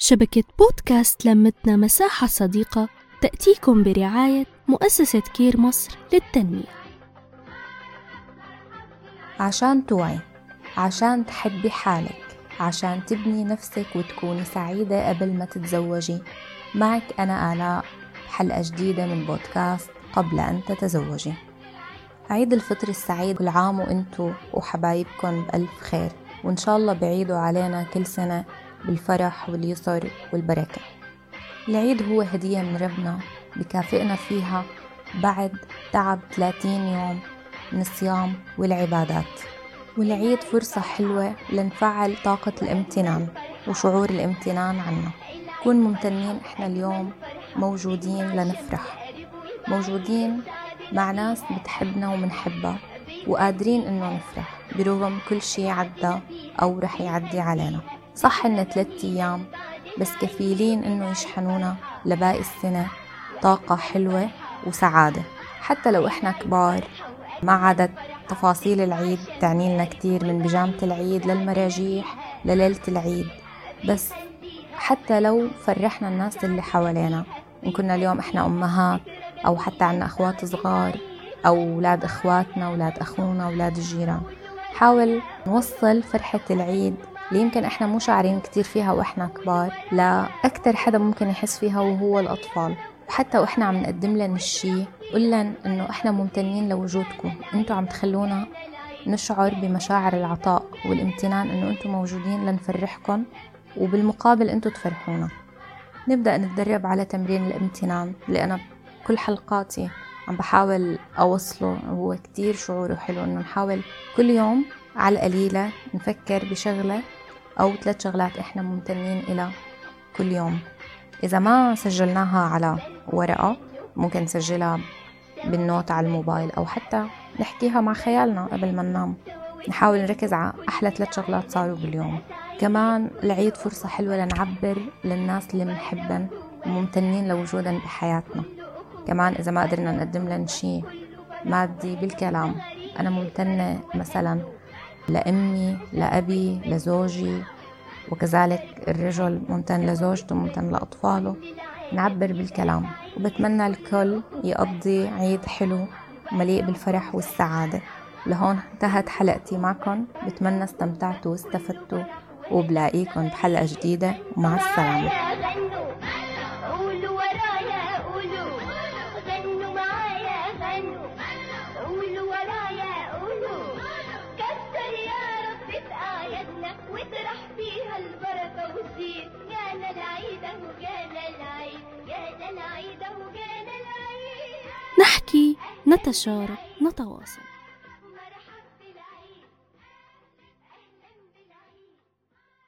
شبكة بودكاست لمتنا مساحة صديقة تأتيكم برعاية مؤسسة كير مصر للتنمية. عشان توعي عشان تحبي حالك عشان تبني نفسك وتكوني سعيدة قبل ما تتزوجي. معك أنا آلاء حلقة جديدة من بودكاست قبل أن تتزوجي. عيد الفطر السعيد كل عام وإنتو وحبايبكم بألف خير وإن شاء الله بعيدوا علينا كل سنة بالفرح واليسر والبركة. العيد هو هدية من ربنا بكافئنا فيها بعد تعب 30 يوم من الصيام والعبادات. والعيد فرصة حلوة لنفعل طاقة الامتنان وشعور الامتنان عنا. نكون ممتنين إحنا اليوم موجودين لنفرح. موجودين مع ناس بتحبنا ومنحبها وقادرين إنه نفرح برغم كل شي عدى أو رح يعدي علينا. صح إن ثلاثة أيام بس كفيلين إنه يشحنونا لباقي السنة. طاقة حلوة وسعادة. حتى لو إحنا كبار ما عادت تفاصيل العيد تعني لنا كتير من بيجامة العيد للمراجيح لليلة العيد. بس حتى لو فرحنا الناس اللي حوالينا إن كنا اليوم إحنا أمهات أو حتى عنا أخوات صغار أو أولاد إخواتنا أولاد أخونا أولاد الجيران حاول نوصل فرحة العيد اللي يمكن إحنا مو شاعرين كتير فيها وإحنا كبار. لأكتر حدا ممكن يحس فيها وهو الأطفال. وحتى وإحنا عم نقدم لهم الشي قول لهم إنه إحنا ممتنين لوجودكم. إنتوا عم تخلونا نشعر بمشاعر العطاء والامتنان إنه إنتوا موجودين لنفرحكم وبالمقابل إنتوا تفرحونا. نبدأ نتدرب على تمرين الامتنان اللي أنا كل حلقاتي عم بحاول أوصله هو كتير شعوره حلو إنه نحاول كل يوم على القليلة نفكر بشغلة أو ثلاث شغلات إحنا ممتنين إلها كل يوم. إذا ما سجلناها على ورقة ممكن نسجلها بالنوت على الموبايل أو حتى نحكيها مع خيالنا قبل ما ننام. نحاول نركز على أحلى ثلاث شغلات صاروا باليوم. كمان العيد فرصة حلوة لنعبر للناس اللي بنحبن وممتنين لوجودن بحياتنا. كمان إذا ما قدرنا نقدم لهم شي مادي بالكلام أنا ممتنة مثلا لأمي لأبي لزوجي وكذلك الرجل ممتن لزوجته ممتن لأطفاله. نعبر بالكلام وبتمنى الكل يقضي عيد حلو مليء بالفرح والسعادة. لهون انتهت حلقتي معكم بتمنى استمتعتوا واستفدتوا وبلاقيكم بحلقة جديدة. ومع السلامة. نحكي نتشارك نتواصل.